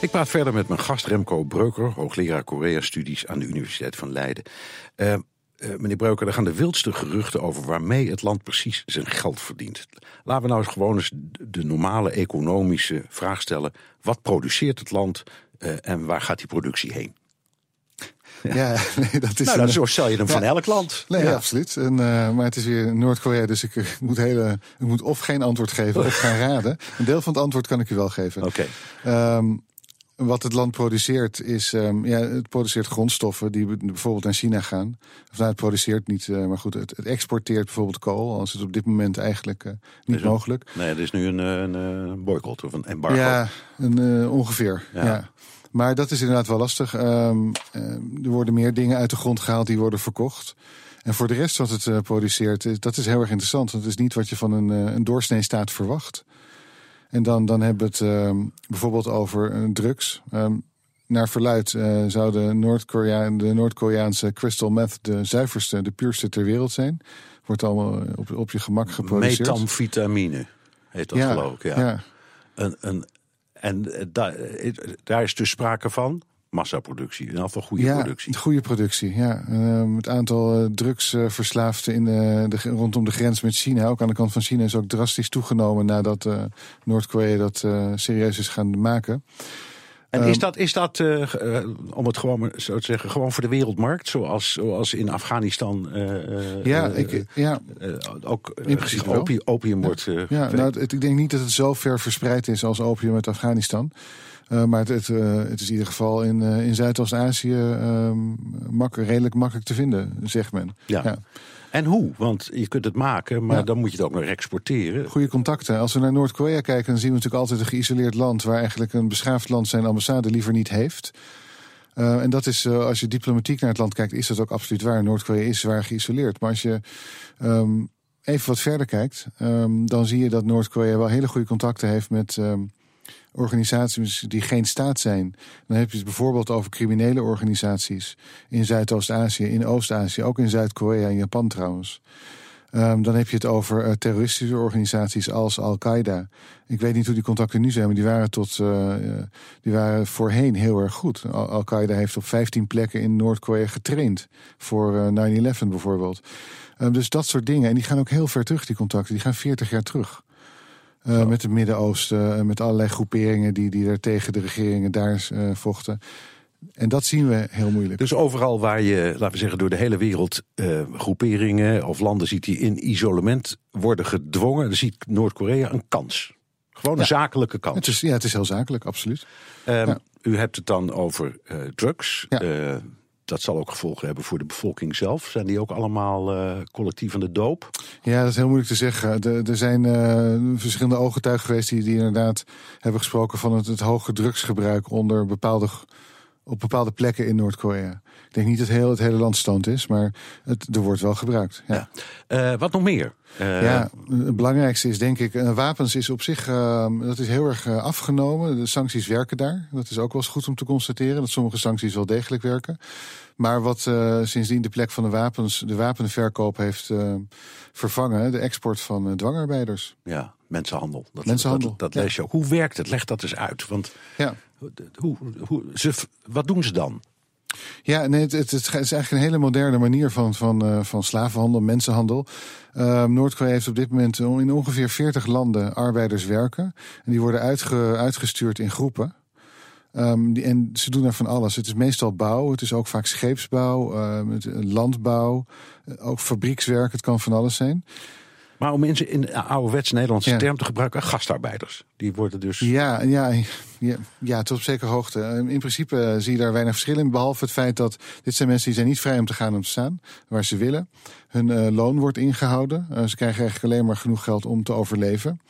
Ik praat verder met mijn gast Remco Breuker, hoogleraar Korea-studies aan de Universiteit van Leiden. Uh, uh, meneer Breuker, er gaan de wildste geruchten over waarmee het land precies zijn geld verdient. Laten we nou eens gewoon eens de normale economische vraag stellen. Wat produceert het land uh, en waar gaat die productie heen? Ja, ja nee, dat is nou, een, zo stel je hem ja, van elk land. Nee, ja. absoluut. En, uh, maar het is weer Noord-Korea, dus ik, ik, moet hele, ik moet of geen antwoord geven of gaan raden. Een deel van het antwoord kan ik u wel geven. Oké. Okay. Um, wat het land produceert is, um, ja, het produceert grondstoffen die bijvoorbeeld naar China gaan. Of nou, het produceert niet, uh, maar goed, het, het, exporteert bijvoorbeeld kool. Als het op dit moment eigenlijk uh, niet mogelijk. Nee, er is nu een, een, een boycott of een embargo. Ja, een, uh, ongeveer. Ja. ja. Maar dat is inderdaad wel lastig. Um, er worden meer dingen uit de grond gehaald die worden verkocht. En voor de rest wat het produceert, dat is heel erg interessant. Want het is niet wat je van een, een doorsnee staat verwacht. En dan, dan hebben we het uh, bijvoorbeeld over uh, drugs. Um, naar verluid uh, zou de, Noord-Korea, de Noord-Koreaanse crystal meth de zuiverste, de puurste ter wereld zijn. Wordt allemaal op, op je gemak geproduceerd. Metamfetamine heet dat ja, geloof ik. Ja. ja. Een, een, en daar is dus sprake van massaproductie. In ieder geval goede ja, productie. goede productie, ja. Uh, het aantal uh, drugsverslaafden in de, de, rondom de grens met China, ook aan de kant van China, is ook drastisch toegenomen nadat uh, Noord-Korea dat serieus is gaan maken. En is dat, is dat om het gewoon zo te zeggen, gewoon voor de wereldmarkt, zoals, zoals in Afghanistan ja, ik, ja. ook in principe opium, opium wordt. ja, nou, het, ik denk niet dat het zo ver verspreid is als opium uit Afghanistan. Uh, maar het, het, uh, het, is in ieder geval in, uh, in Zuidoost-Azië mak redelijk makkelijk te vinden, zegt men. Ja. ja. En hoe? Want je kunt het maken, maar ja. dan moet je het ook nog exporteren. Goede contacten. Als we naar Noord-Korea kijken, dan zien we natuurlijk altijd een geïsoleerd land... waar eigenlijk een beschaafd land zijn ambassade liever niet heeft. en dat is, als je diplomatiek naar het land kijkt, is dat ook absoluut waar. Noord-Korea is zwaar geïsoleerd. Maar als je um, even wat verder kijkt, um, dan zie je dat Noord-Korea wel hele goede contacten heeft met... Um, organisaties die geen staat zijn. Dan heb je het bijvoorbeeld over criminele organisaties in Zuidoost-Azië, in Oost-Azië, ook in Zuid-Korea en Japan trouwens. Um, dan heb je het over uh, terroristische organisaties als Al-Qaeda. Ik weet niet hoe die contacten nu zijn, maar die waren, tot, uh, die waren voorheen heel erg goed. Al-Qaeda heeft op 15 plekken in Noord-Korea getraind. Voor uh, 9-11 bijvoorbeeld. Um, dus dat soort dingen. En die gaan ook heel ver terug, die contacten. Die gaan 40 jaar terug. Uh, met het Midden-Oosten, met allerlei groeperingen die, die er tegen de regeringen daar uh, vochten. En dat zien we heel moeilijk. Dus overal waar je, laten we zeggen, door de hele wereld uh, groeperingen of landen ziet die in isolement worden gedwongen, dan ziet Noord-Korea een kans. Gewoon een ja. zakelijke kans. Het is, ja, het is heel zakelijk, absoluut. Um, ja. U hebt het dan over drugs. Ja dat zal ook gevolgen hebben voor de bevolking zelf. Zijn die ook allemaal uh, collectief aan de doop? Ja, dat is heel moeilijk te zeggen. Er zijn uh, verschillende ooggetuigen geweest die, die inderdaad hebben gesproken van het, het hoge drugsgebruik onder bepaalde, op bepaalde plekken in Noord-Korea. Ik denk niet dat heel het hele land stand is, maar het, er wordt wel gebruikt. Ja. ja. Uh, wat nog meer? Uh... Ja, het belangrijkste is denk ik, uh, wapens is op zich, dat is heel erg afgenomen. De sancties werken daar. Dat is ook wel eens goed om te constateren, dat sommige sancties wel degelijk werken. Maar wat sindsdien de plek van de wapens, de wapenverkoop heeft vervangen, de export van dwangarbeiders. Ja, mensenhandel. Dat, mensenhandel. Dat, dat, dat lees je ook. Hoe werkt het? Leg dat eens uit. Want ja. Hoe, wat doen ze dan? Ja, nee, het, is eigenlijk een hele moderne manier van, van, uh, van slavenhandel, mensenhandel. Uh, Noord-Korea heeft op dit moment in ongeveer 40 landen arbeiders werken. En die worden uitge, uitgestuurd in groepen. Um, die, en ze doen er van alles. Het is meestal bouw, het is ook vaak scheepsbouw, uh, landbouw, ook fabriekswerk, het kan van alles zijn. Maar om in, in ouderwets Nederlandse term te gebruiken, gastarbeiders. Die worden dus. Ja, ja, ja, ja, tot op zekere hoogte. In principe zie je daar weinig verschil in. Behalve het feit dat dit zijn mensen die zijn niet vrij om te gaan en te staan waar ze willen. Hun uh, loon wordt ingehouden. Uh, ze krijgen eigenlijk alleen maar genoeg geld om te overleven.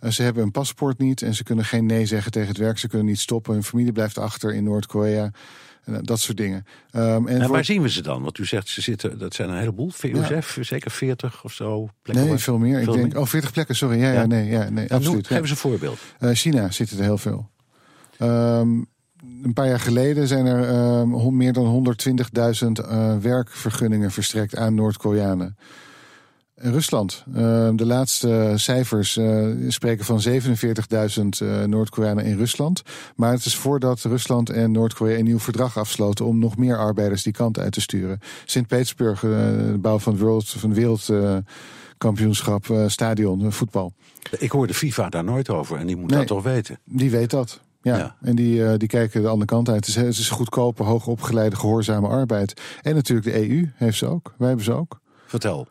Uh, ze hebben een paspoort niet en ze kunnen geen nee zeggen tegen het werk. Ze kunnen niet stoppen. Hun familie blijft achter in Noord-Korea. En, eh, dat soort dingen. Ehm, En voor- waar zien we ze dan? Want u zegt ze zitten, dat zijn een heleboel. Zeker 40 of zo plekken. Nee, veel meer. Ik denk, oh, 40 plekken, sorry. Ja, ja, Ja? nee, ja, nee absoluut. Geef eens een voorbeeld. Eh, China zitten er heel veel. Ehm, een paar jaar geleden zijn er hon- meer dan 120.000 eh, werkvergunningen verstrekt aan Noord-Koreanen. En Rusland. Ehm, de laatste cijfers eh, spreken van 47.000 eh, Noord-Koreanen in Rusland. Maar het is voordat Rusland en Noord-Korea een nieuw verdrag afsloten om nog meer arbeiders die kant uit te sturen. Sint-Petersburg, eh, de bouw van het World, van wereldkampioenschap, eh, stadion, eh, voetbal. Ik hoor de FIFA daar nooit over en die moet Nee. dat toch weten. Die weet dat. Ja. Ja. En die, eh, die kijken de andere kant uit. Het is, het is goedkope, hoogopgeleide, gehoorzame arbeid. En natuurlijk de EU heeft ze ook. Wij hebben ze ook. Vertel.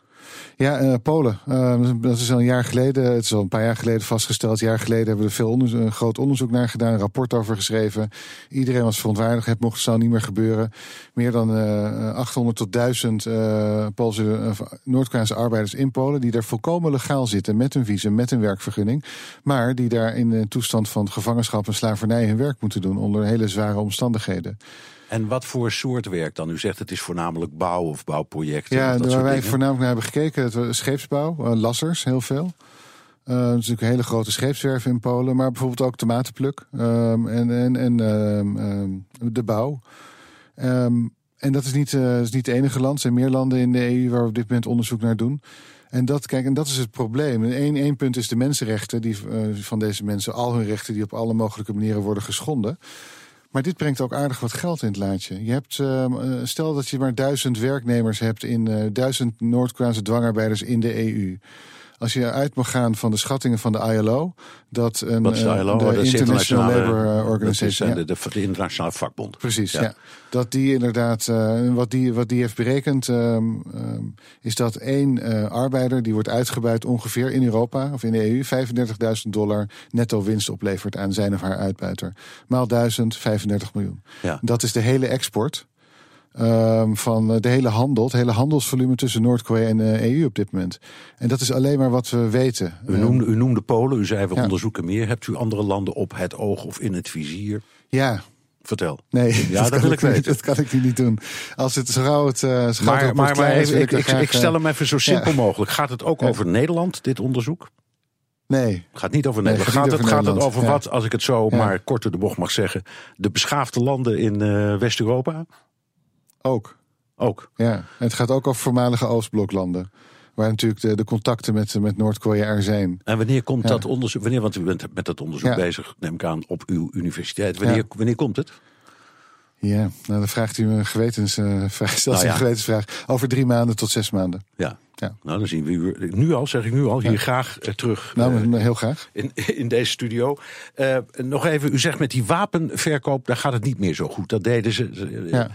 Ja, eh, Polen. Eh, dat is al een jaar geleden. Het is al een paar jaar geleden vastgesteld. Een jaar geleden hebben we er veel een groot onderzoek naar gedaan. Een rapport over geschreven. Iedereen was verontwaardigd. Het mocht zou niet meer gebeuren. Meer dan eh 800 tot 1000 eh Poolse, Noord-Koreaanse arbeiders in Polen. Die daar volkomen legaal zitten. Met een visum, met een werkvergunning. Maar die daar in een toestand van gevangenschap en slavernij hun werk moeten doen. Onder hele zware omstandigheden. En wat voor soort werk dan? U zegt het is voornamelijk bouw of bouwprojecten. Ja, of dat waar wij dingen. voornamelijk naar hebben gekeken, het scheepsbouw, eh, lassers, heel veel. Het is natuurlijk een hele grote scheepswerf in Polen, maar bijvoorbeeld ook tomatenpluk ehm, en, en, en ehm, ehm, de bouw. En dat is niet, eh, is niet het enige land. Er zijn meer landen in de EU waar we op dit moment onderzoek naar doen. En dat, kijk, en dat is het probleem. Eén één punt is de mensenrechten die, van deze mensen, al hun rechten die op alle mogelijke manieren worden geschonden. Maar dit brengt ook aardig wat geld in het laadje. Je hebt, ehm, eh, stel dat je maar duizend werknemers hebt in eh, duizend Noord-Koreaanse dwangarbeiders in de EU. Als je uit mag gaan van de schattingen van de ILO, dat een Wat is de eh, ILO? de is International Labour eh, Organization, eh, ja. de, de, de internationale vakbond. Precies, Ja. ja. Dat die inderdaad, wat, die, wat die heeft berekend, ehm, ehm, is dat één arbeider die wordt uitgebuit ongeveer in Europa of in de EU 35.000 dollar netto winst oplevert aan zijn of haar uitbuiter. Maal 1000, 35 miljoen. Ja. Dat is de hele export. Ehm, van eh, de hele handel, het hele handelsvolume tussen Noord-Korea en de EU op dit moment. En dat is alleen maar wat we weten. U Ehm, noemde, u noemde Polen, u zei we ja. onderzoeken meer. Hebt u andere landen op het oog of in het vizier? ja, Vertel. nee, Ja, dat kan wil ik niet. Dat kan ik nu niet doen. Als het zo gauw het, eh, zo gauw het Maar, maar, maar is, ik, ik, graag, ik stel eh, hem even zo simpel mogelijk. Gaat het ook Ja. over Nederland, dit onderzoek? Nee, Het gaat niet over Nederland. gaat het, over gaat het over Ja. wat, als ik het zo maar kort door de bocht mag zeggen, de beschaafde landen in eh, West-Europa? Ook. Ook. Ja. En het gaat ook over voormalige Oostbloklanden. Waar natuurlijk de, de contacten met, met Noord-Korea er zijn. En wanneer komt Ja. dat onderzoek? Wanneer, want u bent met dat onderzoek Ja. bezig, neem ik aan, op uw universiteit. Wanneer, Ja. wanneer komt het? Ja, nou dan vraagt u me een gewetensvraag. Stelt Nou een gewetensvraag. Over drie maanden tot zes maanden. Ja. Ja. Nou, dan zien we u nu al, zeg ik nu al, hier graag eh, terug Nou, eh, heel graag. in, in deze studio. Eh, nog even, u zegt met die wapenverkoop, daar gaat het niet meer zo goed. Dat deden ze. ze- Ja.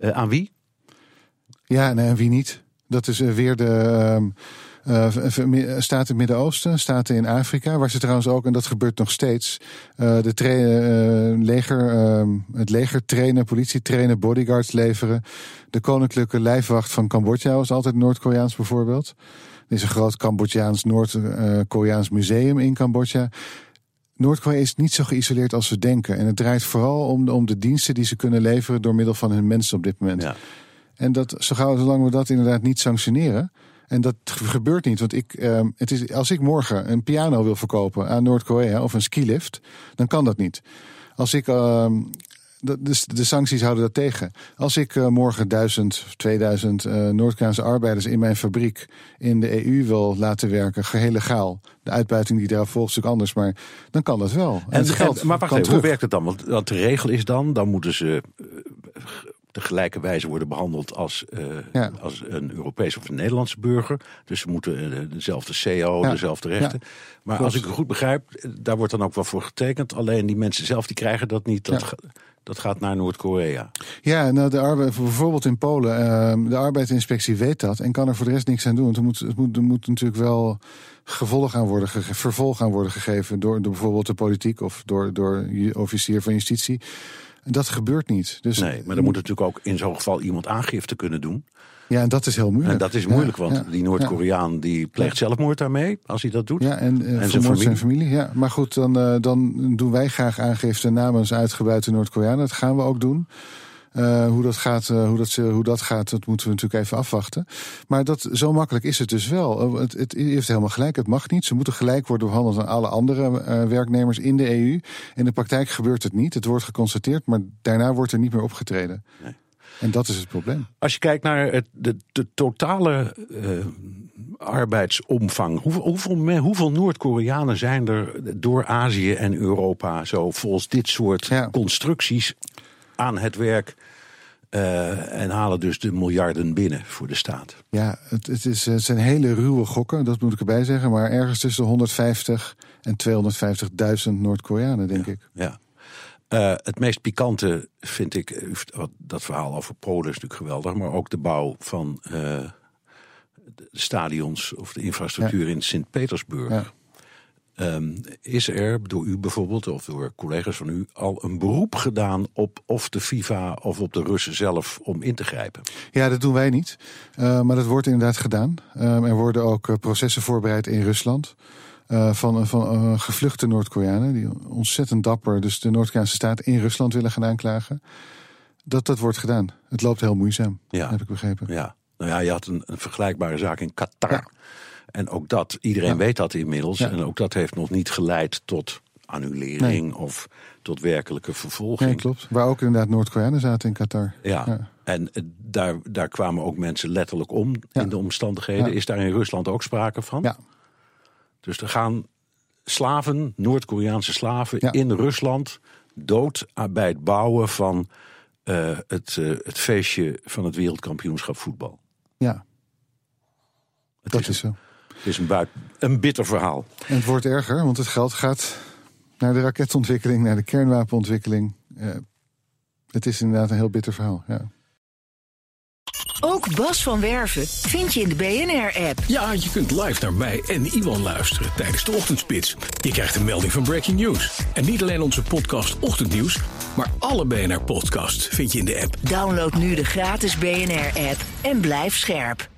Eh, aan wie? Ja, nee, en wie niet? Dat is eh, weer de ehm, eh, staten in het Midden-Oosten, staten in Afrika, waar ze trouwens ook, en dat gebeurt nog steeds, de leger, ehm, het leger trainen, politie trainen, bodyguards leveren. De koninklijke lijfwacht van Cambodja was altijd Noord-Koreaans bijvoorbeeld. Er is een groot Cambodjaans, Noord-Koreaans museum in Cambodja. Noord-Korea is niet zo geïsoleerd als we denken. En het draait vooral om de, om de diensten die ze kunnen leveren door middel van hun mensen op dit moment. Ja. En dat, zo gauw, zolang we dat inderdaad niet sanctioneren. En dat gebeurt niet. Want ik, ehm, het is, als ik morgen een piano wil verkopen aan Noord-Korea of een skilift, dan kan dat niet. Als ik. ehm, de, de, sancties houden dat tegen. Als ik eh, morgen 1000 of 2000 eh Noord-Koreaanse arbeiders in mijn fabriek in de EU wil laten werken, geheel legaal. De uitbuiting die daar volgt is natuurlijk anders, maar dan kan dat wel. En, En, het geld en- maar wacht even, hoe werkt het dan? Want, want de regel is dan, dan moeten ze eh, de gelijke wijze worden behandeld als, eh, Ja. als een Europese of een Nederlandse burger. Dus ze moeten eh, dezelfde CO, Ja. dezelfde rechten. Maar Klopt. als ik het goed begrijp, daar wordt dan ook wel voor getekend. Alleen die mensen zelf die krijgen dat niet. Dat, dat gaat naar Noord-Korea. Ja, nou, de arbeid, bijvoorbeeld in Polen, ehm, de arbeidsinspectie weet dat en kan er voor de rest niks aan doen. Want er moet, het moet, er moet natuurlijk wel gevolg aan worden gege- vervolg aan worden gegeven door, door bijvoorbeeld de politiek of door, door je officier van justitie. En dat gebeurt niet. Dus, Nee, maar dan moet natuurlijk ook in zo'n geval iemand aangifte kunnen doen. Ja, en dat is heel moeilijk. En dat is Ja, moeilijk, want ja, die Noord-Koreaan die pleegt zelfmoord daarmee, als hij dat doet. Ja, en, eh, En zijn familie. Ja. Maar goed, dan, eh, dan doen wij graag aangifte namens uitgebuiten Noord-Koreanen. Dat gaan we ook doen. Uh, hoe, dat gaat, uh, hoe, dat, hoe dat gaat, dat moeten we natuurlijk even afwachten. Maar dat, zo makkelijk is het dus wel. Het, het heeft helemaal gelijk, het mag niet. Ze moeten gelijk worden behandeld aan alle andere werknemers in de EU. In de praktijk gebeurt het niet. Het wordt geconstateerd, maar daarna wordt er niet meer opgetreden. Nee. En dat is het probleem. Als je kijkt naar het, de, de totale uh, arbeidsomvang. Hoeveel, hoeveel, hoeveel Noord-Koreanen zijn er door Azië en Europa zo volgens dit soort ja. constructies aan het werk? Uh, en halen dus de miljarden binnen voor de staat. Ja, het, het, is, het zijn hele ruwe gokken, dat moet ik erbij zeggen. Maar ergens tussen 150 en 250.000 Noord-Koreanen, denk ja, ik. Ja. Uh, het meest pikante vind ik, dat verhaal over Polen is natuurlijk geweldig, maar ook de bouw van uh, de stadions of de infrastructuur ja. in Sint-Petersburg. Ja. Um, is er door u bijvoorbeeld, of door collega's van u, al een beroep gedaan op of de FIFA of op de Russen zelf om in te grijpen? Ja, dat doen wij niet. Uh, maar dat wordt inderdaad gedaan. Um, er worden ook processen voorbereid in Rusland. Uh, van, van gevluchte Noord-Koreanen, die ontzettend dapper, dus de Noord-Koreaanse staat in Rusland willen gaan aanklagen. Dat dat wordt gedaan. Het loopt heel moeizaam, ja. heb ik begrepen. Ja, nou ja, je had een, een vergelijkbare zaak in Qatar. Ja. En ook dat, iedereen ja. weet dat inmiddels. Ja. En ook dat heeft nog niet geleid tot annulering nee. of tot werkelijke vervolging. Nee, klopt. Waar ook inderdaad Noord-Koreanen zaten in Qatar. Ja, ja. en daar, daar kwamen ook mensen letterlijk om in de omstandigheden. Is daar in Rusland ook sprake van? Ja. Dus er gaan slaven, Noord-Koreaanse slaven, in Rusland dood bij het bouwen van uh, het, uh, het feestje van het wereldkampioenschap voetbal. Ja, het dat is, is zo. Het is een, buik, een bitter verhaal. En het wordt erger, want het geld gaat naar de raketontwikkeling, naar de kernwapenontwikkeling. Uh, het is inderdaad een heel bitter verhaal. Ja. Ook Bas van Werven vind je in de BNR-app. Ja, je kunt live naar mij en Iwan luisteren tijdens de ochtendspits. Je krijgt een melding van Breaking News. En niet alleen onze podcast Ochtendnieuws, maar alle BNR-podcasts vind je in de app. Download nu de gratis BNR-app en blijf scherp.